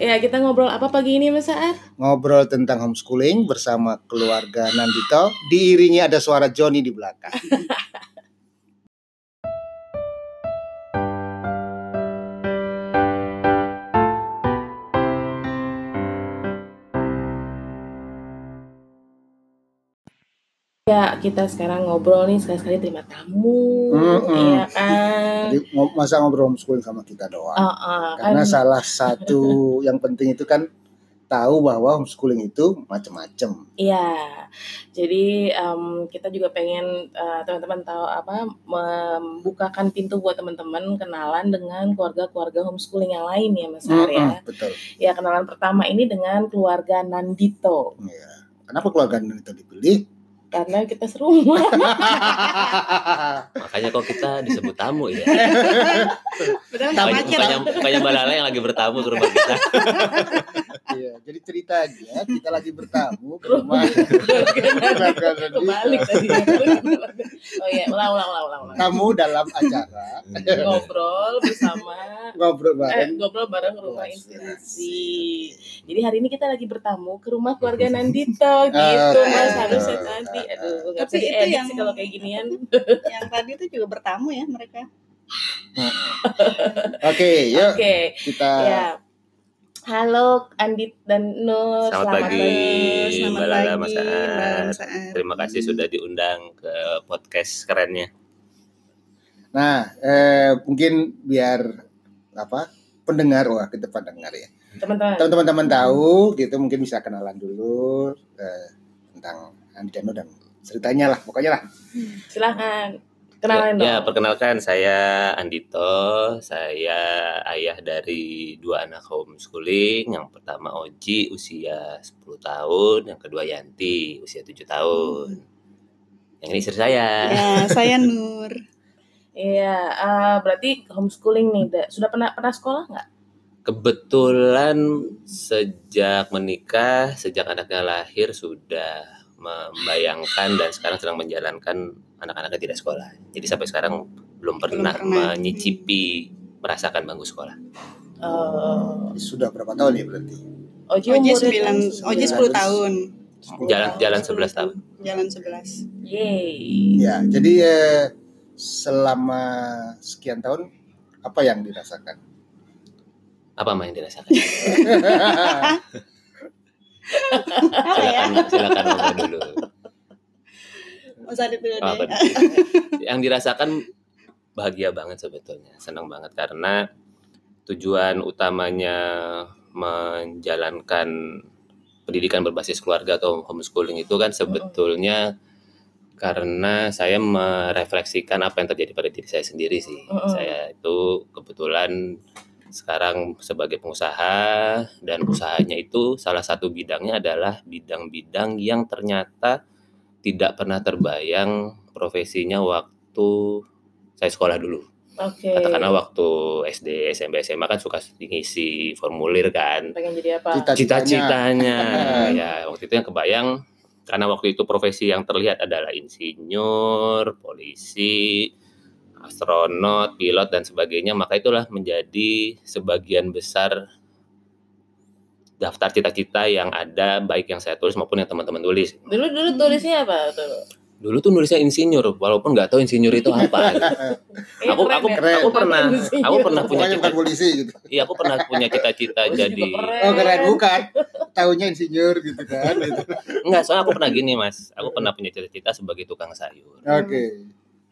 Ya, kita ngobrol apa pagi ini Mas Saat? Ngobrol tentang homeschooling bersama keluarga Nandito. Diiringi ada suara Joni di belakang. Ya, kita sekarang ngobrol nih sekali-sekali terima tamu, Mm-mm. iya kan? Jadi masa ngobrol homeschooling sama kita doang. Ah, ah, Karena kan salah satu yang penting itu kan tahu bahwa homeschooling itu macam-macam. Iya, jadi em, kita juga pengen eh, teman-teman tahu apa membukakan pintu buat teman-teman kenalan dengan keluarga-keluarga homeschooling yang lain ya Mas Har ya. Mm-mm, Betul. Ya kenalan pertama ini dengan keluarga Nandito Iya. Kenapa keluarga Nandito dipilih? Karena kita serumah. Makanya kok kita disebut tamu ya. Beneran nggak Bukannya, macet bukannya, bukannya Mbak Lala yang lagi bertamu ke rumah kita. Iya, jadi cerita aja kita lagi bertamu ke rumah. Kebalik tadi. oh iya, ulang ulang ulang ulang. Tamu dalam acara Ngobrol bersama ngobrol eh, bareng. ngobrol bareng rumah Rumah inspirasi. Jadi hari ini kita lagi bertamu ke rumah keluarga Nandito gitu Ah, Mas ah, harusnya ah, tadi. Aduh, nggak Tapi bisa diedit sih kalau kayak ginian. yang tadi itu juga bertamu ya mereka Oke, yuk Oke, kita ya. Halo Andit dan Nur, Selamat pagi. selamat Mbak Lala, pagi Mas Mbak Aan. Lala, Mas Aan. Terima kasih sudah diundang ke podcast kerennya. Nah, eh, mungkin biar apa pendengar wah kita pendengar ya. teman-teman. Teman-teman tahu gitu mungkin bisa kenalan dulu eh, tentang Andi Dano dan ceritanya lah pokoknya lah. Silahkan kenalin ya, ya, dong. perkenalkan saya Andito. Saya ayah dari dua anak homeschooling. Yang pertama Oji usia 10 tahun, yang kedua Yanti usia 7 tahun. Yang ini istri saya. ya saya Nur Iya, eh, berarti homeschooling nih. Da- Sudah pernah pernah sekolah nggak? Kebetulan sejak menikah, sejak anaknya lahir sudah membayangkan dan sekarang sedang menjalankan anak-anaknya tidak sekolah. Jadi sampai sekarang belum pernah, pernah. menyicipi merasakan bangku sekolah. Eh, Sudah berapa tahun ya berarti? Oji Oji umurnya sembilan kan Oji 10 tahun Jalan jalan 11 tahun. jalan 11 Yeay. Ya, jadi eh, selama sekian tahun apa yang dirasakan? Apa main dirasakan? ya Silakan silakan dulu. Mas Adit dulu Apa deh yang dirasakan bahagia banget sebetulnya senang banget. Karena tujuan utamanya menjalankan pendidikan berbasis keluarga atau homeschooling itu kan sebetulnya karena saya merefleksikan apa yang terjadi pada diri saya sendiri sih. Mm-mm. saya itu kebetulan sekarang sebagai pengusaha dan usahanya itu salah satu bidangnya adalah bidang-bidang yang ternyata tidak pernah terbayang profesinya waktu saya sekolah dulu. Oke. Katakanlah waktu SD, SMP, SMA kan suka ngisi formulir kan. pengen jadi apa? Cita-citanya. ya, waktu itu yang kebayang karena waktu itu profesi yang terlihat adalah insinyur, polisi, astronot, pilot dan sebagainya, maka itulah menjadi sebagian besar daftar cita-cita yang ada baik yang saya tulis maupun yang teman-teman tulis. Dulu dulu tulisnya apa tuh? Dulu tuh nulisnya insinyur, walaupun nggak tahu insinyur itu apa. Eh, aku keren aku ya. keren. aku pernah Insinyur. aku pernah punya cita polisi gitu. iya aku pernah punya cita-cita jadi keren. Oh keren bukan? Tahunya insinyur gitu kan. Gitu. enggak soalnya aku pernah gini mas aku pernah punya cita-cita sebagai tukang sayur Oke.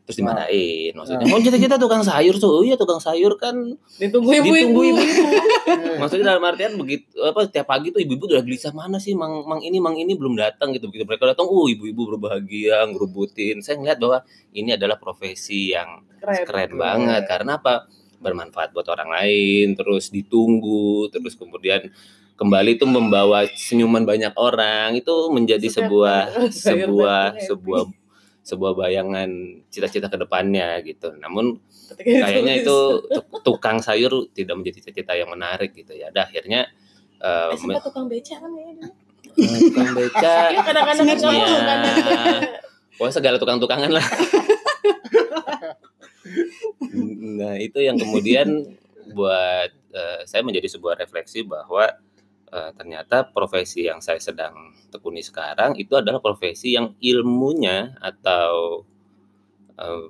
Terus dimarahin maksudnya. Oh cita-cita tukang sayur tuh oh iya tukang sayur kan Ditunggu ibu-ibu. ditunggu Eh, maksudnya dalam artian begitu apa tiap pagi tuh ibu-ibu udah gelisah mana sih mang mang ini mang ini? Belum datang gitu. Begitu mereka datang oh ibu-ibu berbahagia ngerubutin. Saya ngeliat bahwa ini adalah profesi yang Keren. keren banget. Karena apa? Bermanfaat buat orang lain terus ditunggu terus kemudian kembali itu membawa senyuman banyak orang. Itu menjadi Setiap sebuah sebuah sebuah sebuah bayangan cita-cita ke depannya gitu namun kayaknya itu tuk- tukang sayur tidak menjadi cita-cita yang menarik gitu ya Dah, akhirnya Eh, me- sempat tukang beca kan ya dulu. tukang beca kadang-kadang iya. tukang Pokoknya segala tukang-tukangan lah. nah itu yang kemudian buat eh, saya menjadi sebuah refleksi bahwa eh, ternyata profesi yang saya sedang tekuni sekarang itu adalah profesi yang ilmunya atau eh,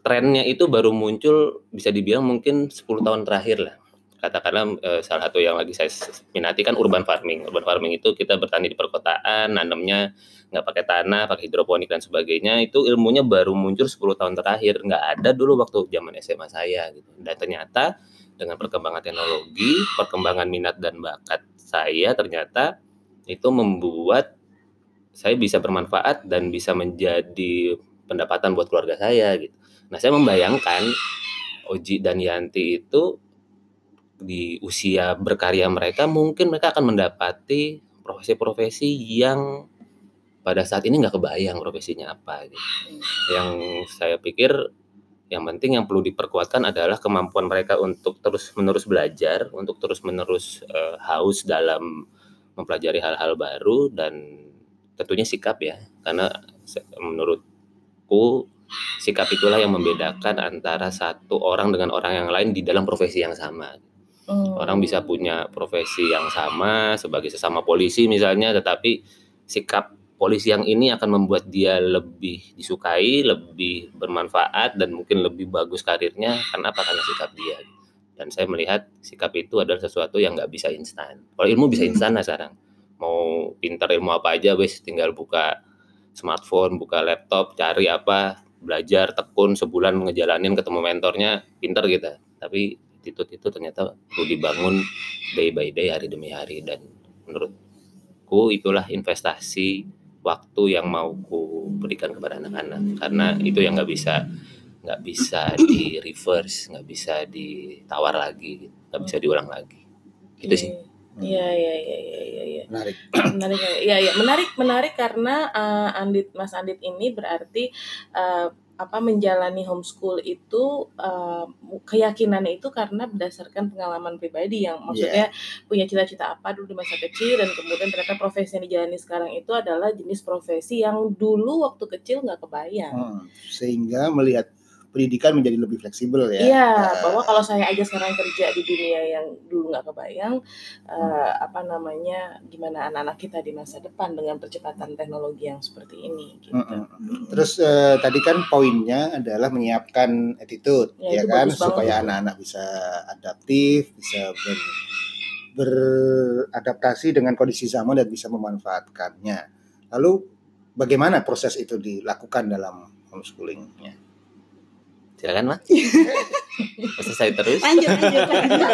trennya itu baru muncul bisa dibilang mungkin 10 tahun terakhir lah. Katakanlah eh, salah satu yang lagi saya minati kan urban farming. Urban farming itu kita bertani di perkotaan, nanamnya nggak pakai tanah, pakai hidroponik dan sebagainya. Itu ilmunya baru muncul 10 tahun terakhir. Nggak ada dulu waktu zaman SMA saya gitu. Dan ternyata dengan perkembangan teknologi, perkembangan minat dan bakat saya ternyata itu membuat saya bisa bermanfaat dan bisa menjadi pendapatan buat keluarga saya gitu. Nah, saya membayangkan Oji dan Yanti itu di usia berkarya mereka mungkin mereka akan mendapati profesi-profesi yang pada saat ini nggak kebayang profesinya apa gitu. Yang saya pikir yang penting yang perlu diperkuatkan adalah kemampuan mereka untuk terus menerus belajar, untuk terus menerus eh, haus dalam mempelajari hal-hal baru dan tentunya sikap ya, karena menurutku sikap itulah yang membedakan antara satu orang dengan orang yang lain di dalam profesi yang sama. Hmm. Orang bisa punya profesi yang sama sebagai sesama polisi misalnya, tetapi sikap polisi yang ini akan membuat dia lebih disukai, lebih bermanfaat dan mungkin lebih bagus karirnya. Kenapa? Karena sikap dia. Dan saya melihat sikap itu adalah sesuatu yang nggak bisa instan. Kalau ilmu bisa instan lah sekarang. Mau pintar ilmu apa aja, wes tinggal buka smartphone, buka laptop, cari apa, belajar, tekun sebulan ngejalanin ketemu mentornya, pintar gitu. Tapi attitude itu ternyata perlu dibangun day by day, hari demi hari. Dan menurutku itulah investasi waktu yang mau ku berikan kepada anak-anak. Karena itu yang nggak bisa nggak bisa di reverse, nggak bisa ditawar lagi, nggak bisa diulang lagi. Itu sih. Iya, iya, iya, iya, iya, iya. Menarik. menarik ya Iya, iya. menarik menarik karena eh, Andit Mas Andit ini berarti eh, apa menjalani homeschool itu eh, keyakinannya itu karena berdasarkan pengalaman pribadi yang maksudnya punya cita-cita apa dulu di masa kecil dan kemudian ternyata profesi yang dijalani sekarang itu adalah jenis profesi yang dulu waktu kecil nggak kebayang. Hmm, Sehingga melihat pendidikan menjadi lebih fleksibel ya. Iya, Eh, bahwa kalau saya aja sekarang kerja di dunia yang dulu nggak kebayang, eh, apa namanya, gimana anak-anak kita di masa depan dengan percepatan teknologi yang seperti ini, gitu. Mm, mm. Terus eh, tadi kan poinnya adalah menyiapkan attitude, Ya, ya, kan, supaya anak-anak bisa adaptif, bisa ber, beradaptasi dengan kondisi zaman dan bisa memanfaatkannya. Lalu bagaimana proses itu dilakukan dalam homeschoolingnya? Silakan, Mas. Masa saya terus? Lanjut, lanjut, lanjut.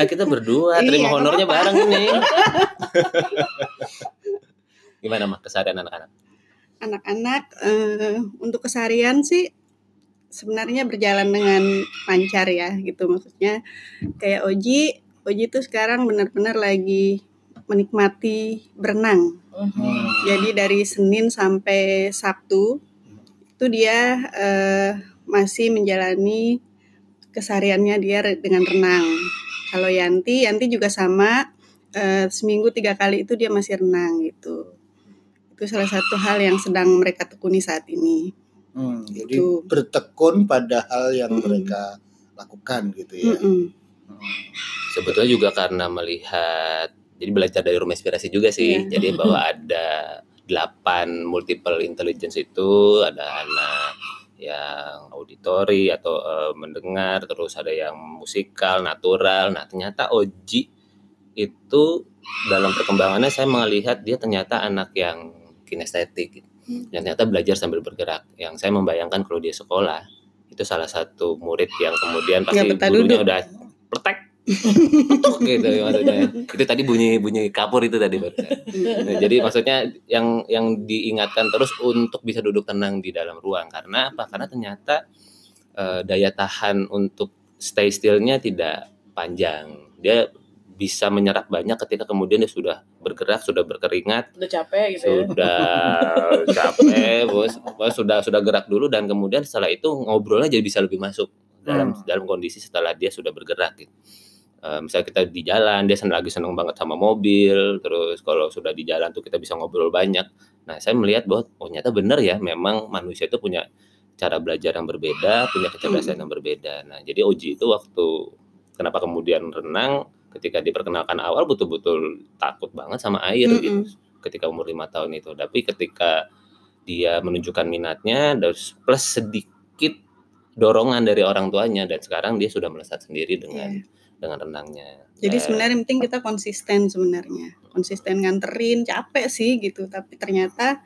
Kan kita berdua terima Iya, honornya nggak bareng ini. Gimana mak keseharian anak-anak? Anak-anak eh, untuk keseharian sih sebenarnya berjalan dengan lancar ya gitu maksudnya kayak Oji Oji tuh sekarang benar-benar lagi menikmati berenang Mhm. jadi dari Senin sampai Sabtu itu dia eh, masih menjalani kesehariannya dia dengan renang kalau Yanti Yanti juga sama eh, seminggu tiga kali itu dia masih renang gitu itu salah satu hal yang sedang mereka tekuni saat ini Hmm, jadi Gitu. bertekun pada hal yang Mm-mm. mereka lakukan gitu ya. Mm-mm. Hmm. Sebetulnya juga karena melihat jadi belajar dari rumah inspirasi juga sih. Iya. Jadi bahwa ada delapan multiple intelligence itu ada anak yang auditori atau eh, mendengar, terus ada yang musikal, natural. Nah, ternyata Oji itu dalam perkembangannya saya melihat dia ternyata anak yang kinestetik. Hmm. dan ternyata belajar sambil bergerak. Yang saya membayangkan kalau dia sekolah itu salah satu murid yang kemudian pasti Nggak betah gurunya duduk. udah Tutuk gitu ya maksudnya. Itu tadi bunyi bunyi kapur itu tadi barusan. Nah, jadi maksudnya yang yang diingatkan terus untuk bisa duduk tenang di dalam ruang karena apa? Karena ternyata eh, daya tahan untuk stay stillnya tidak panjang. Dia bisa menyerap banyak ketika kemudian dia sudah bergerak, sudah berkeringat, Udah capek gitu ya. sudah capek, bos, bos sudah sudah gerak dulu dan kemudian setelah itu ngobrolnya jadi bisa lebih masuk dalam Hmm. dalam kondisi setelah dia sudah bergerak gitu. Eh, misalnya kita di jalan, dia senang lagi senang banget sama mobil, terus kalau sudah di jalan tuh kita bisa ngobrol banyak. Nah, saya melihat bahwa oh, ternyata benar ya, memang manusia itu punya cara belajar yang berbeda, punya kecerdasan yang berbeda. Nah, jadi Oji itu waktu kenapa kemudian renang ketika diperkenalkan awal betul-betul takut banget sama air Mm-mm. gitu ketika umur lima tahun itu. Tapi ketika dia menunjukkan minatnya dan plus sedikit dorongan dari orang tuanya dan sekarang dia sudah melesat sendiri dengan dengan renangnya. Jadi Dan- sebenarnya yang penting kita konsisten sebenarnya. Konsisten nganterin, capek sih gitu. Tapi ternyata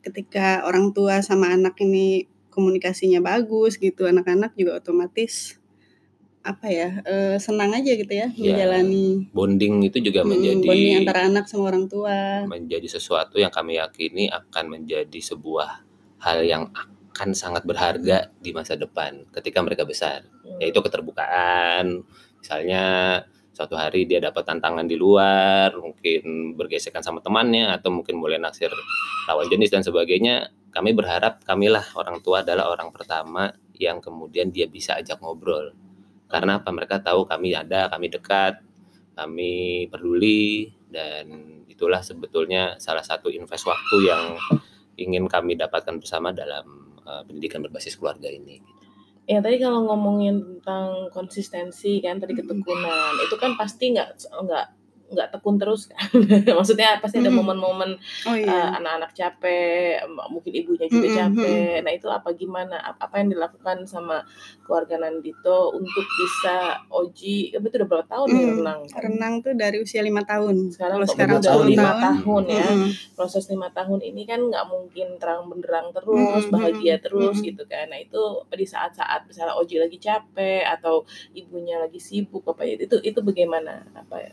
ketika orang tua sama anak ini komunikasinya bagus gitu, anak-anak juga otomatis apa ya eh, senang aja gitu ya Ya, menjalani bonding itu juga menjadi bonding antara anak sama orang tua. menjadi sesuatu yang kami yakini akan menjadi sebuah hal yang akan sangat berharga di masa depan ketika mereka besar Hmm. yaitu keterbukaan misalnya suatu hari dia dapat tantangan di luar mungkin bergesekan sama temannya atau mungkin mulai naksir lawan jenis dan sebagainya kami berharap kamilah orang tua adalah orang pertama yang kemudian dia bisa ajak ngobrol karena apa mereka tahu kami ada kami dekat kami peduli dan itulah sebetulnya salah satu invest waktu yang ingin kami dapatkan bersama dalam uh, pendidikan berbasis keluarga ini. Ya tadi kalau ngomongin tentang konsistensi kan tadi ketekunan itu kan pasti nggak nggak nggak tekun terus kan maksudnya pasti ada momen-momen Oh eh, iya. anak-anak capek mungkin ibunya juga capek nah itu apa gimana Ap- apa yang dilakukan sama keluarga Nandito untuk bisa Oji itu udah berapa tahun nih Mm, renang renang tuh dari usia lima tahun. sekarang Kalau sekarang udah 10 lima tahun. tahun ya Mm-mm. proses lima tahun ini kan nggak mungkin terang benderang terus Mm-mm, bahagia terus mm-mm. gitu kan nah itu di saat-saat misalnya Oji lagi capek atau ibunya lagi sibuk apa itu itu bagaimana apa ya,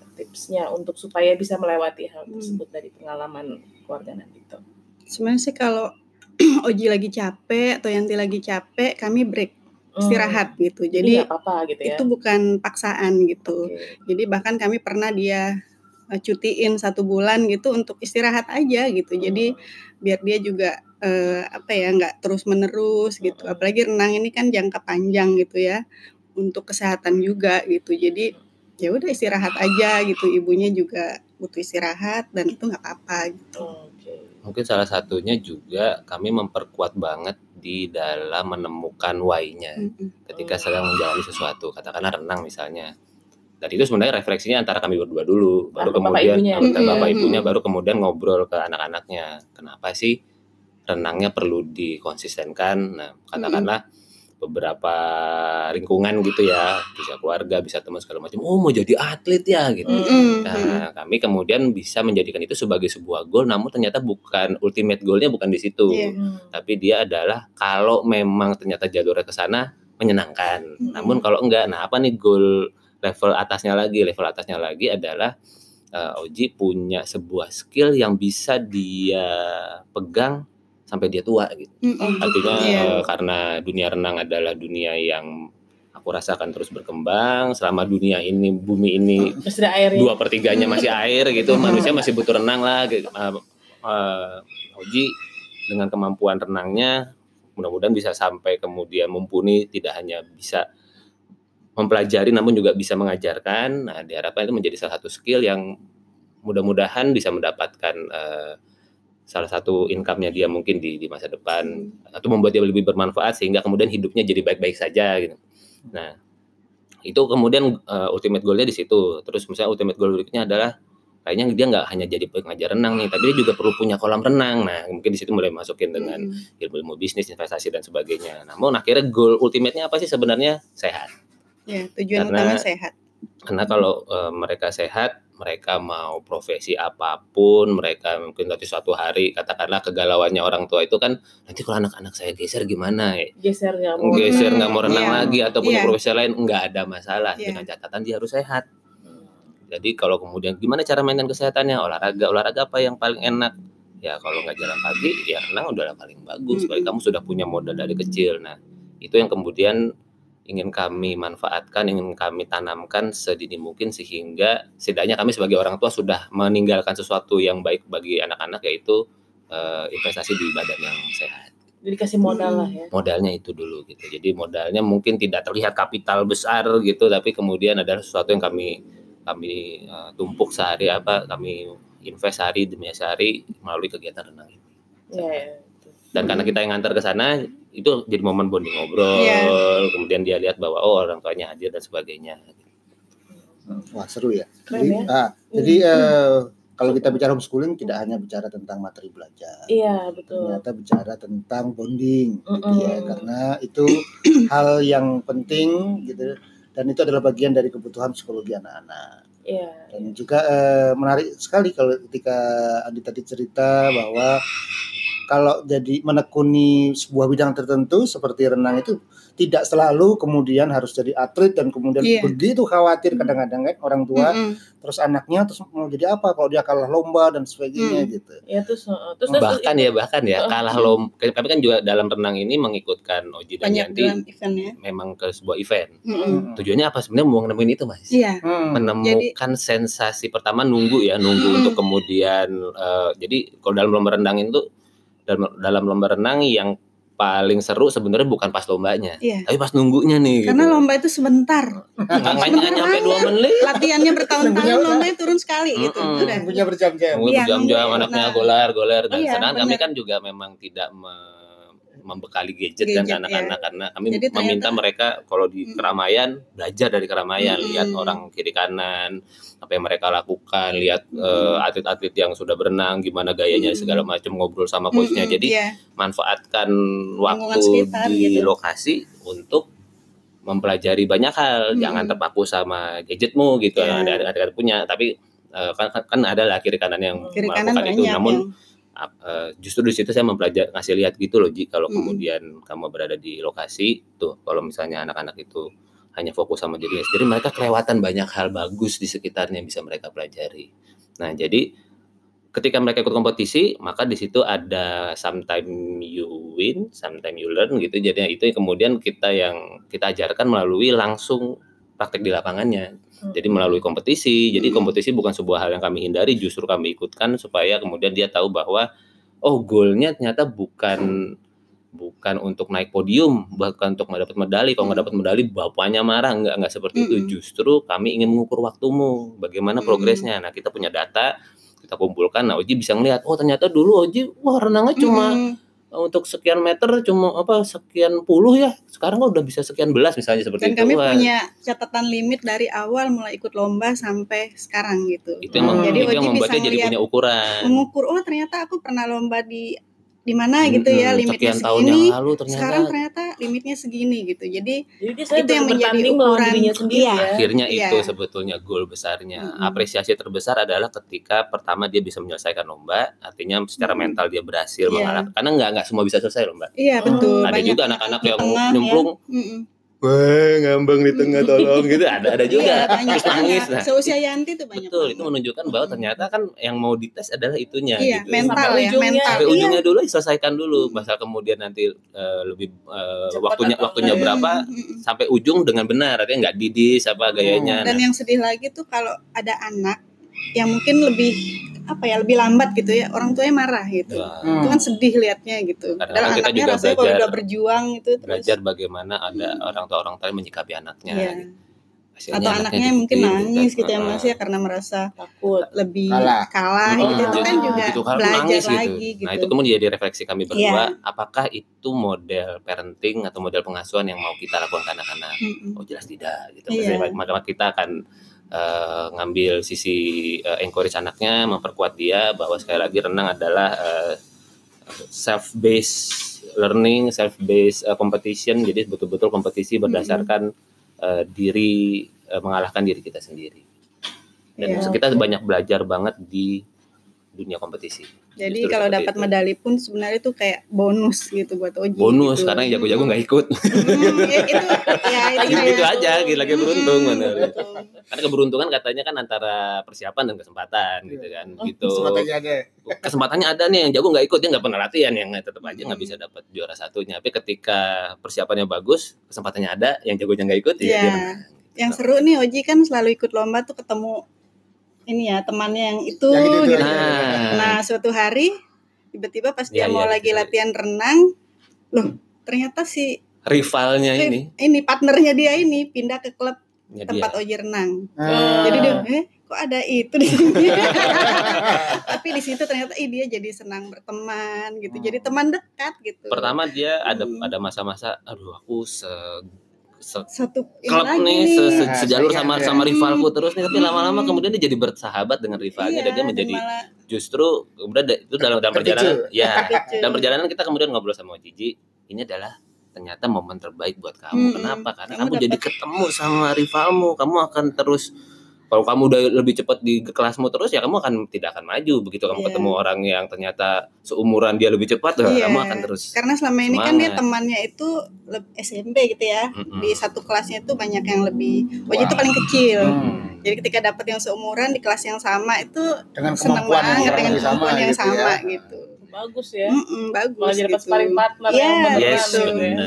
untuk supaya bisa melewati hal Hmm. tersebut dari pengalaman keluarga Nandito Sebenarnya sih kalau Oji lagi capek atau Yanti lagi capek, kami break Hmm. istirahat gitu. jadi nggak apa-apa gitu ya itu bukan paksaan gitu. Oke. Jadi bahkan kami pernah dia eh, cutiin satu bulan gitu untuk istirahat aja gitu. Jadi biar dia juga eh, apa ya nggak terus menerus gitu. Mm-mm. Apalagi renang ini kan jangka panjang gitu ya untuk kesehatan juga gitu. Jadi ya udah istirahat aja gitu. Ibunya juga butuh istirahat dan itu nggak apa-apa gitu. Oke. Mungkin salah satunya juga kami memperkuat banget di dalam menemukan why-nya Mm-mm. ketika sedang menjalani sesuatu, katakanlah renang misalnya. Dan itu sebenarnya refleksinya antara kami berdua dulu, baru bapak kemudian ibunya. antara bapak ibunya baru kemudian ngobrol ke anak-anaknya. Kenapa sih renangnya perlu dikonsistenkan? Nah, katakanlah beberapa lingkungan gitu ya, bisa keluarga, bisa teman segala macam. Oh, mau jadi atlet ya gitu. Hmm. Mm-mm. Nah, kami kemudian bisa menjadikan itu sebagai sebuah goal, namun ternyata bukan ultimate goalnya bukan di situ. Hmm. Tapi dia adalah kalau memang ternyata jalurnya ke sana menyenangkan. Mm-mm. Namun kalau enggak, nah apa nih goal level atasnya lagi? Level atasnya lagi adalah eh, Oji punya sebuah skill yang bisa dia pegang sampai dia tua gitu. Mm-mm. Artinya Iya. eh, karena dunia renang adalah dunia yang aku rasa akan terus berkembang selama dunia ini bumi ini ada airnya. dua pertiganya masih air gitu manusia masih butuh renang lah. Uh, uh, Oji dengan kemampuan renangnya mudah-mudahan bisa sampai kemudian mumpuni tidak hanya bisa mempelajari namun juga bisa mengajarkan nah diharapkan itu menjadi salah satu skill yang mudah-mudahan bisa mendapatkan uh, salah satu income-nya dia mungkin di, di masa depan atau membuat dia lebih bermanfaat sehingga kemudian hidupnya jadi baik-baik saja gitu. Nah, itu kemudian uh, ultimate goal-nya di situ. Terus misalnya ultimate goal berikutnya adalah kayaknya dia nggak hanya jadi pengajar renang nih, tapi dia juga perlu punya kolam renang. Nah, mungkin di situ mulai masukin dengan Mm-mm. ilmu-ilmu bisnis, investasi dan sebagainya. Namun akhirnya goal ultimate-nya apa sih sebenarnya? Sehat. Ya, tujuan Karena- utama sehat. Karena kalau uh, mereka sehat, mereka mau profesi apa pun, mereka mungkin nanti suatu hari katakanlah kegalauannya orang tua itu kan nanti kalau anak-anak saya geser gimana ya? Geser nggak mau. geser nggak mau renang Iya. lagi atau punya Iya. profesi lain nggak ada masalah Iya. dengan catatan dia harus sehat jadi kalau kemudian gimana cara maintain kesehatannya olahraga olahraga apa yang paling enak ya kalau nggak jalan pagi ya renang udah paling bagus Mm-mm. Kalau kamu sudah punya modal dari kecil nah itu yang kemudian ingin kami manfaatkan ingin kami tanamkan sedini mungkin sehingga setidaknya kami sebagai orang tua sudah meninggalkan sesuatu yang baik bagi anak-anak yaitu eh, investasi di badan yang sehat Jadi kasih modal lah ya. modalnya itu dulu gitu. Jadi modalnya mungkin tidak terlihat kapital besar gitu, tapi kemudian adalah sesuatu yang kami kami uh, tumpuk sehari apa, kami invest sehari demi sehari melalui kegiatan renang ini. Iya. ya. Dan karena kita yang ngantar ke sana, itu jadi momen bonding ngobrol Iya. kemudian dia lihat bahwa oh orang tuanya hadir dan sebagainya Wah seru ya. Keren jadi, ya. ah, jadi eh, kalau kita bicara homeschooling tidak hanya bicara tentang materi belajar, Iya, betul. ternyata bicara tentang bonding, gitu Mm-mm. ya. Karena itu hal yang penting gitu dan itu adalah bagian dari kebutuhan psikologi anak-anak. Iya. Dan juga eh, menarik sekali kalau ketika Adi tadi cerita bahwa kalau jadi menekuni sebuah bidang tertentu seperti renang itu tidak selalu kemudian harus jadi atlet dan kemudian Iya. begitu khawatir kadang-kadang kan orang tua Mm-mm. terus anaknya terus mau jadi apa kalau dia kalah lomba dan sebagainya Hmm. gitu. Ya terus uh, terus terus bahkan itu- ya bahkan ya Heeh. kalah lom kami kan juga dalam renang ini mengikutkan Oji dan banyak Yanti ya memang ke sebuah event Mm-mm. tujuannya apa sebenarnya mau nemuin itu mas iya Hmm. menemukan sensasi pertama nunggu ya nunggu Hmm. untuk kemudian eh, jadi kalau dalam lomba renang itu dalam dalam lomba renang yang paling seru sebenarnya bukan pas lombanya iya tapi pas nunggunya nih karena gitu. lomba itu sebentar nggak nyampe dua menit latihannya bertahun-tahun Nunggunya- lombanya turun sekali gitu Mm-mm. udah Punya berjam-jam. nunggu Iya, jam-jam nunggu. anaknya Nah. golar golar dan Iya, sedangkan kami kan juga memang tidak me- membekali gadget, dan Gadget, anak-anak karena kami Jadi ternyata- meminta mereka kalau di keramaian belajar dari keramaian Mm-mm. lihat orang kiri kanan apa yang mereka lakukan lihat eh, atlet-atlet yang sudah berenang gimana gayanya Mm. segala macam ngobrol sama coachnya Mm-mm, jadi iya. manfaatkan waktu sekitar di gitu. lokasi untuk mempelajari banyak hal Hmm. jangan terpaku sama gadgetmu gitu Iya. ada ada ada punya tapi eh, kan kan- kan ada lah kiri kanan yang kiri kanan melakukan itu banyak namun yang eh, justru di situ saya mempelajari ngasih lihat gitu loh Ji kalau Mm. kemudian kamu berada di lokasi tuh kalau misalnya anak-anak itu hanya fokus sama dirinya sendiri mereka kelewatan banyak hal bagus di sekitarnya yang bisa mereka pelajari. Nah jadi ketika mereka ikut kompetisi maka di situ ada sometime you win sometime you learn gitu. Jadi itu yang kemudian kita yang kita ajarkan melalui langsung praktek di lapangannya Hmm. jadi melalui kompetisi. Jadi Hmm. kompetisi bukan sebuah hal yang kami hindari justru kami ikutkan supaya kemudian dia tahu bahwa oh goalnya ternyata bukan bukan untuk naik podium bukan untuk mendapat medali. Kalau nggak dapat medali bapaknya marah. Nggak nggak seperti itu. Justru kami ingin mengukur waktumu. Bagaimana progresnya. Nah kita punya data kita kumpulkan. Nah Oji bisa ngelihat oh ternyata dulu Oji wah renangnya cuma. Untuk sekian meter cuma apa sekian puluh ya. Sekarang kok udah bisa sekian belas misalnya seperti dan itu. kami Wah, punya catatan limit dari awal mulai ikut lomba sampai sekarang gitu. Itu yang, Hmm. jadi itu yang Oji membuat bisa dia jadi punya ukuran. mengukur oh ternyata aku pernah lomba di di mana gitu ya Mm-mm, limitnya sekian tahun yang segini lalu ternyata sekarang ternyata limitnya segini gitu jadi Jadi Itu yang menjadi ukuran- sendiri iya. ya. akhirnya Iya. itu sebetulnya goal besarnya Mm-mm. apresiasi terbesar adalah ketika pertama dia bisa menyelesaikan lomba artinya secara Mm-mm. mental dia berhasil Iya. mengalahkan karena nggak nggak semua bisa selesai lomba iya Oh, betul ada banyak juga anak-anak yang tengah ya. nyemplung Mm-mm. Wah ngambang di tengah tolong gitu ada ada juga Iya, banyak terus nangis banyak. nah seusia Yanti tuh banyak betul itu banget. menunjukkan bahwa ternyata kan yang mau dites adalah itunya iya gitu mental Sampai ya ujungnya. mental sampai Iya. ujungnya dulu selesaikan dulu pasal kemudian nanti eh, lebih eh, Cepat waktunya atau waktunya enggak. berapa Mm-mm. sampai ujung dengan benar artinya nggak didis apa gayanya dan Nah, yang sedih lagi tuh kalau ada anak yang mungkin lebih apa ya lebih lambat gitu ya orang tuanya marah gitu Hmm. itu kan sedih liatnya gitu dan kita anaknya juga rasanya kalau belajar- udah berjuang itu terus belajar bagaimana ada orang tua orang tua yang menyikapi anaknya Iya. gitu. Hasilnya atau anaknya yang mungkin dididik, nangis gitu ya Heeh. mas ya karena merasa Takut. lebih Kalah. kalah, Hmm, gitu itu kan gitu. juga gitu, kalau belajar nangis gitu. lagi gitu. Nah itu kemudian jadi refleksi kami berdua, Iya. apakah itu model parenting atau model pengasuhan yang mau kita lakukan ke anak-anak? Mm-mm. Oh jelas tidak gitu. Maksudnya, Maka kita akan eh, ngambil sisi eh, encourage anaknya, memperkuat dia bahwa sekali lagi renang adalah self based learning, self based competition. Jadi betul-betul kompetisi berdasarkan eh, diri eh, mengalahkan diri kita sendiri. Dan Iya. kita banyak belajar banget di dunia kompetisi. Jadi Justru kalau dapat medali pun sebenarnya itu kayak bonus gitu buat Oji. bonus gitu. karena yang jago-jago nggak ikut. Hmm, ya, itu ya itu gitu, gitu aja, gitu lagi beruntung Hmm, betul. Karena keberuntungan katanya kan antara persiapan dan kesempatan gitu kan. Oh, gitu. Sepertinya ada. Kesempatannya ada nih yang jago nggak ikut dia nggak pernah latihan yang tetap aja nggak Hmm. bisa dapat juara satunya. Tapi ketika persiapannya bagus, kesempatannya ada, yang jagonya nggak ikut ya Iya. dia menang. Yang seru nih Oji kan selalu ikut lomba tuh ketemu ini ya temannya yang itu, Yang itu, itu gitu. Nah, Nah suatu hari tiba-tiba pas dia Iya, mau iya, lagi iya. latihan renang, loh ternyata si rivalnya ini ini partnernya dia ini pindah ke klub ya dia. tempat Oji renang. Ah. Jadi dia, eh kok ada itu di sini tapi di situ ternyata ih dia jadi senang berteman gitu jadi teman dekat gitu Pertama dia ada Hmm. ada masa-masa aduh aku se, se satu ini klub nih se, se- Nah, sejalur saingan sama ya. sama rivalku terus nih tapi Hmm. lama-lama kemudian dia jadi bersahabat dengan rivalnya Iya, dan dia menjadi malah justru da- itu dalam dalam perjalanan ya Terpicu. dalam perjalanan kita kemudian ngobrol sama Gigi ini adalah ternyata momen terbaik buat kamu Mm-mm. kenapa karena Kamu kamu, jadi ketemu sama rivalmu kamu akan terus kalau kamu udah lebih cepat di kelasmu terus ya kamu akan tidak akan maju begitu kamu Iya. ketemu orang yang ternyata seumuran dia lebih cepat ya Iya. kamu akan terus karena selama ini kan dia Semangat. temannya itu SMP gitu ya Mm-mm. di satu kelasnya itu banyak yang lebih Wajib itu Wah. paling kecil Hmm. jadi ketika dapat yang seumuran di kelas yang sama itu Dengan senang kemampuan yang banget dengan lebih sama kemampuan yang gitu ya. sama gitu Bagus ya. Mm-mm, bagus Malah jadi gitu. sparring partner Iya, yang beneran Yes, gitu ya.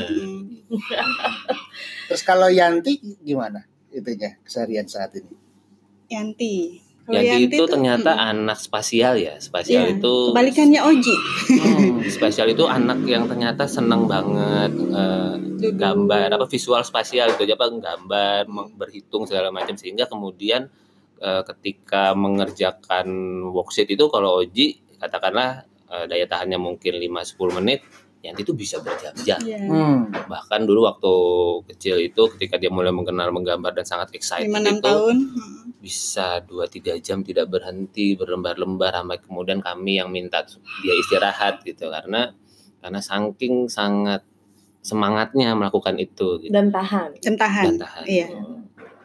Terus kalau Yanti gimana itunya keseharian saat ini? Yanti. Kalau Yanti itu ternyata mm, anak spasial ya? Spasial iya, itu kebalikannya Oji. Hmm. spasial itu anak yang ternyata senang banget Duduk. gambar apa visual spasial gitu. Apa gambar berhitung segala macam. Sehingga kemudian eh, ketika mengerjakan worksheet itu kalau Oji katakanlah eh, daya tahannya mungkin 5-10 menit Yanti itu bisa berjam-jam. Iya. Hmm. bahkan dulu waktu kecil itu ketika dia mulai mengenal menggambar dan sangat excited itu tahun. bisa 2-3 jam tidak berhenti berlembar-lembar sampai kemudian kami yang minta dia istirahat gitu. Karena karena saking sangat semangatnya melakukan itu gitu, Dan tahan. dan tahan. Dan tahan. Iya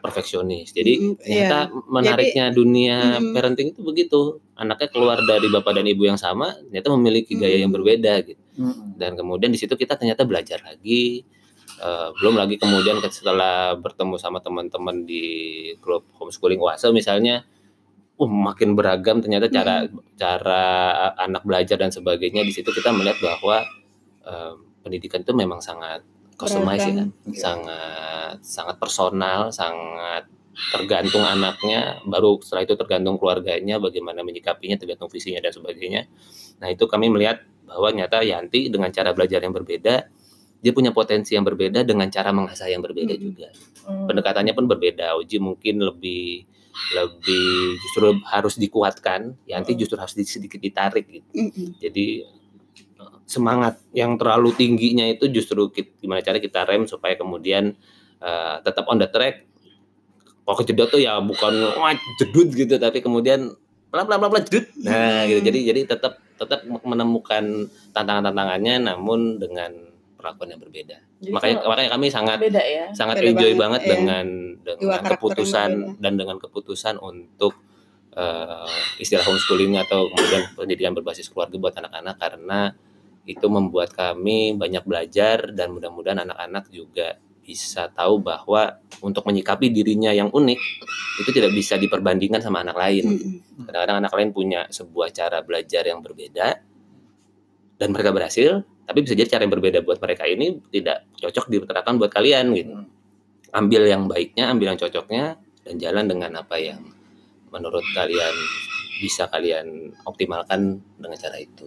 perfeksionis jadi Mm, ternyata menariknya dunia Mm. parenting itu begitu anaknya keluar dari bapak dan ibu yang sama ternyata memiliki gaya yang Mm. berbeda gitu Hmm. dan kemudian di situ kita ternyata belajar lagi Eh, belum lagi kemudian setelah bertemu sama teman-teman di klub homeschooling Oase misalnya uh, makin beragam ternyata cara cara anak belajar dan sebagainya di situ kita melihat bahwa eh, pendidikan itu memang sangat customize ya Beragam. Iya. Sangat sangat personal sangat tergantung anaknya baru setelah itu tergantung keluarganya bagaimana menyikapinya tergantung visinya dan sebagainya nah itu kami melihat bahwa nyata Yanti dengan cara belajar yang berbeda dia punya potensi yang berbeda dengan cara mengasah yang berbeda Hmm. juga Hmm. pendekatannya pun berbeda Uji mungkin lebih lebih justru harus dikuatkan Yanti Hmm. justru harus di- sedikit ditarik gitu Mm-mm. jadi semangat yang terlalu tingginya itu justru kit- gimana cara kita rem supaya kemudian eh, tetap on the track kalau kejedot tuh ya bukan wah jedut gitu tapi kemudian pelan pelan pelan pelan jedut nah gitu jadi jadi tetap tetap menemukan tantangan tantangannya namun dengan perlakuan yang berbeda Jadi makanya makanya kami sangat beda ya. sangat Beda enjoy banget, banget, iya. dengan dengan keputusan dan dengan keputusan untuk eh, istilah homeschooling atau kemudian pendidikan berbasis keluarga buat anak-anak karena itu membuat kami banyak belajar dan mudah-mudahan anak-anak juga bisa tahu bahwa untuk menyikapi dirinya yang unik itu tidak bisa diperbandingkan sama anak lain. Kadang-kadang anak lain punya sebuah cara belajar yang berbeda dan mereka berhasil, tapi bisa jadi cara yang berbeda buat mereka ini tidak cocok diterapkan buat kalian gitu. Ambil yang baiknya, ambil yang cocoknya dan jalan dengan apa yang menurut kalian bisa kalian optimalkan dengan cara itu.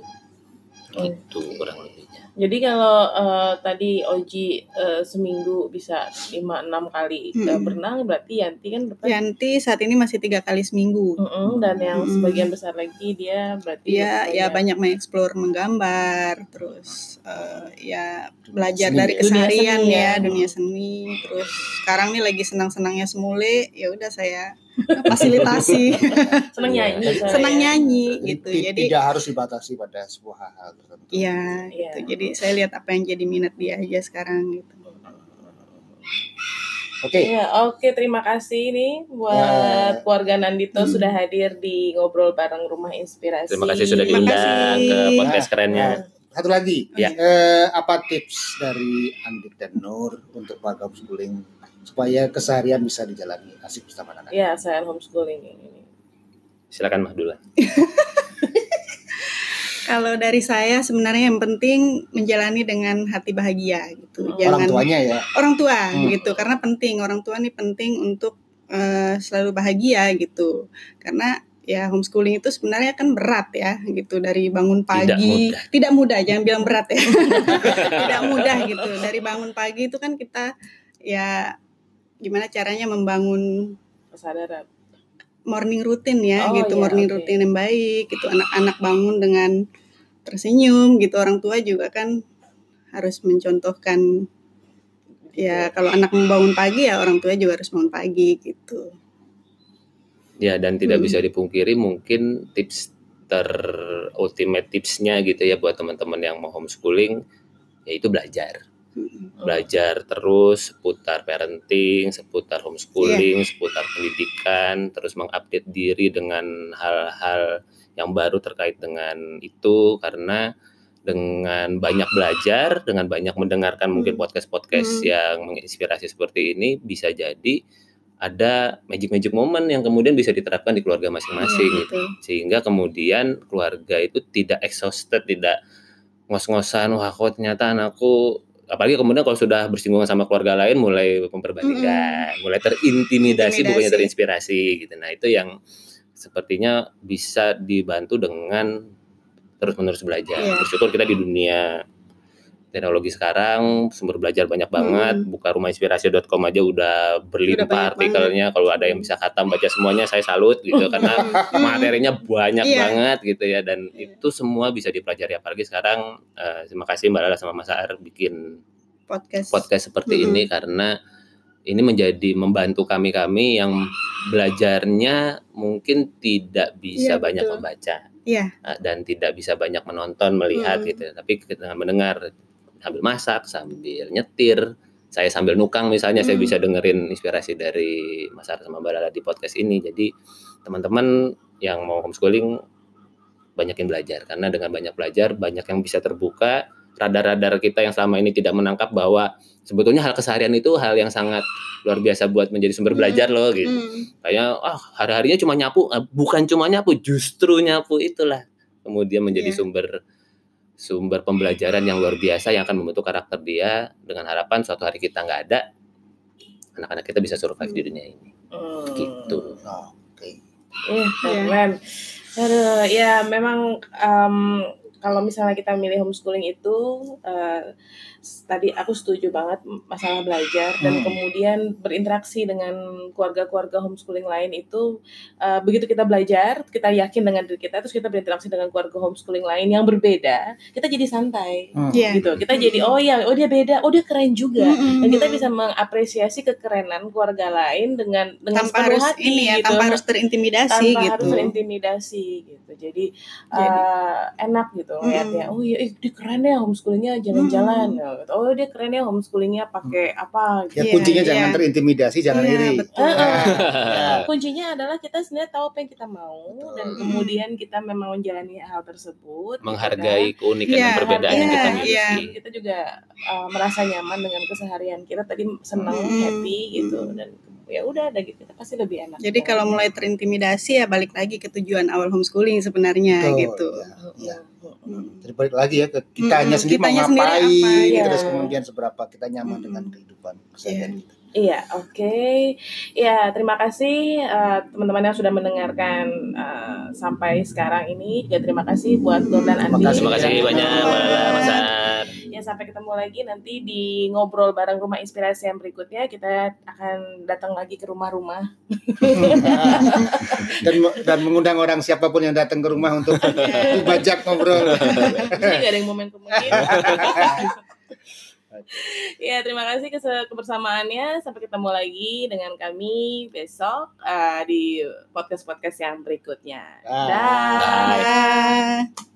Itu kurang lebihnya. Jadi kalau eh, tadi Oji eh, seminggu bisa 5-6 kali eh, Mm-mm. berenang, berarti Yanti kan berapa? Yanti saat ini masih tiga kali seminggu Mm-mm, dan yang Mm-mm. sebagian besar lagi dia berarti dia ya banyak. banyak mengeksplor menggambar terus eh, ya belajar Seni dari ya? keseharian Dunia seni ya ya. dunia seni terus sekarang nih lagi senang-senangnya semule ya udah saya fasilitasi seneng Iya. nyanyi senang nyanyi gitu jadi tidak harus dibatasi pada sebuah hal tertentu. iya Iya. gitu jadi saya lihat apa yang jadi minat dia aja sekarang gitu Oke, Iya, oke terima kasih nih buat Ya. keluarga Nandito Hmm. sudah hadir di ngobrol bareng Rumah Inspirasi. Terima kasih sudah diundang ke podcast kerennya. satu lagi. Ya. Eh, apa tips dari Andit dan Nur untuk warga homeschooling supaya keseharian bisa dijalani asik bersama anak-anak? Ya, saya homeschooling ini. Silakan Mahdula. kalau dari saya sebenarnya yang penting menjalani dengan hati bahagia gitu Hmm. Orang jangan tuanya ya. orang tua Hmm. gitu karena penting orang tua ini penting untuk eh, selalu bahagia gitu karena ya homeschooling itu sebenarnya kan berat ya gitu dari bangun pagi mudah. tidak mudah jangan bilang berat ya tidak mudah gitu dari bangun pagi itu kan kita ya gimana caranya membangun Kesadaran. morning rutin ya Oh, gitu, iya, morning oke. rutin yang baik gitu. Anak-anak bangun dengan tersenyum gitu. Orang tua juga kan harus mencontohkan ya kalau anak mau bangun pagi ya orang tua juga harus bangun pagi gitu. Ya dan tidak Hmm. bisa dipungkiri mungkin tips ter ultimate tipsnya gitu ya buat teman-teman yang mau homeschooling yaitu belajar. Mm. Belajar terus seputar parenting, seputar homeschooling, seputar pendidikan, terus mengupdate diri dengan hal-hal yang baru terkait dengan itu karena dengan banyak belajar, dengan banyak mendengarkan mungkin Hmm. podcast-podcast Hmm. yang menginspirasi seperti ini bisa jadi ada magic-magic moment yang kemudian bisa diterapkan di keluarga masing-masing Iya, gitu. Sehingga kemudian keluarga itu tidak exhausted, tidak ngos-ngosan wah kok ternyata anakku apalagi kemudian kalau sudah bersinggungan sama keluarga lain mulai memperbandingkan, mulai terintimidasi bukannya terinspirasi gitu. Nah, itu yang sepertinya bisa dibantu dengan terus-menerus belajar. Iya. Bersyukur kita di dunia teknologi sekarang sumber belajar banyak banget. Mm. Buka rumahinspirasi.com aja udah berlimpah artikelnya. Kalau ada yang bisa khatam baca semuanya saya salut gitu karena Mm. materinya banyak Iya. banget gitu ya dan Iya. itu semua bisa dipelajari apalagi sekarang eh, terima kasih Mbak Lala sama Mas Aar bikin podcast. podcast seperti Mm-mm. ini karena ini menjadi membantu kami-kami yang belajarnya mungkin tidak bisa Iya, banyak betul. membaca Iya. eh, dan tidak bisa banyak menonton melihat Mm. gitu tapi kita mendengar sambil masak sambil nyetir saya sambil nukang misalnya saya Mm. bisa dengerin inspirasi dari Mas Aar sama Mbak Lala di podcast ini jadi teman-teman yang mau homeschooling banyakin belajar karena dengan banyak belajar banyak yang bisa terbuka radar-radar kita yang selama ini tidak menangkap bahwa sebetulnya hal keseharian itu hal yang sangat luar biasa buat menjadi sumber Hmm. belajar loh gitu Mm. kayak ah hari-harinya cuma nyapu Ah, bukan cuma nyapu justru nyapu itulah kemudian menjadi Iya. sumber sumber pembelajaran yang luar biasa yang akan membentuk karakter dia dengan harapan suatu hari kita nggak ada anak-anak kita bisa survive di dunia ini Hmm. gitu Oke. Iya, Iya. keren. Aduh, ya memang em, kalau misalnya kita milih homeschooling itu eh, s- tadi aku setuju banget masalah belajar dan Hmm. kemudian berinteraksi dengan keluarga-keluarga homeschooling lain itu eh, begitu kita belajar, kita yakin dengan diri kita, terus kita berinteraksi dengan keluarga homeschooling lain yang berbeda, kita jadi santai. Hmm. Iya. Gitu. Kita jadi oh ya, oh dia beda, oh dia keren juga. Mm-mm. Dan kita bisa mengapresiasi kekerenan keluarga lain dengan dengan tanpa harus hati ini ya, gitu tanpa harus terintimidasi tanpa gitu. harus terintimidasi gitu jadi, Jadi- eh, enak gitu ngeliatnya oh iya eh, dia keren ya homeschoolingnya jalan-jalan Mm. Gitu. oh dia keren ya homeschoolingnya pakai apa Ya gitu Iya, kuncinya iya. jangan terintimidasi, jangan Iya, iri. betul. Ya. kuncinya adalah kita sebenarnya tahu apa yang kita mau Betul. dan kemudian kita memang menjalani hal tersebut gitu menghargai keunikan Iya, dan perbedaan yang kita iya, miliki iya. kan. kita juga uh, merasa nyaman dengan keseharian kita tadi senang Mm. happy gitu Mm. dan ya udah ada gitu kita pasti lebih enak Jadi kalau mulai terintimidasi ya balik lagi ke tujuan awal homeschooling sebenarnya Betul, gitu. ya, ya. Hmm. Jadi balik lagi ya ke kitanya Mm-mm, sendiri mau kitanya sendiri ngapain, apa, ya. terus kemudian seberapa kita nyaman Mm-mm. dengan kehidupan keseharian kita. Iya, oke. Ya, terima kasih uh, teman-teman yang sudah mendengarkan uh, sampai sekarang ini. Juga terima kasih buat Nur dan Andi. terima kasih banyak Mas Ya, sampai ketemu lagi nanti di ngobrol bareng rumah inspirasi yang berikutnya. Kita akan datang lagi ke rumah-rumah. dan dan mengundang orang siapa pun yang datang ke rumah untuk dibajak ngobrol. Ini gak ada yang momen mungkin. ya, terima kasih kebersamaannya. Sampai ketemu lagi dengan kami besok uh, di podcast-podcast yang berikutnya. Bye. Dah. Dah.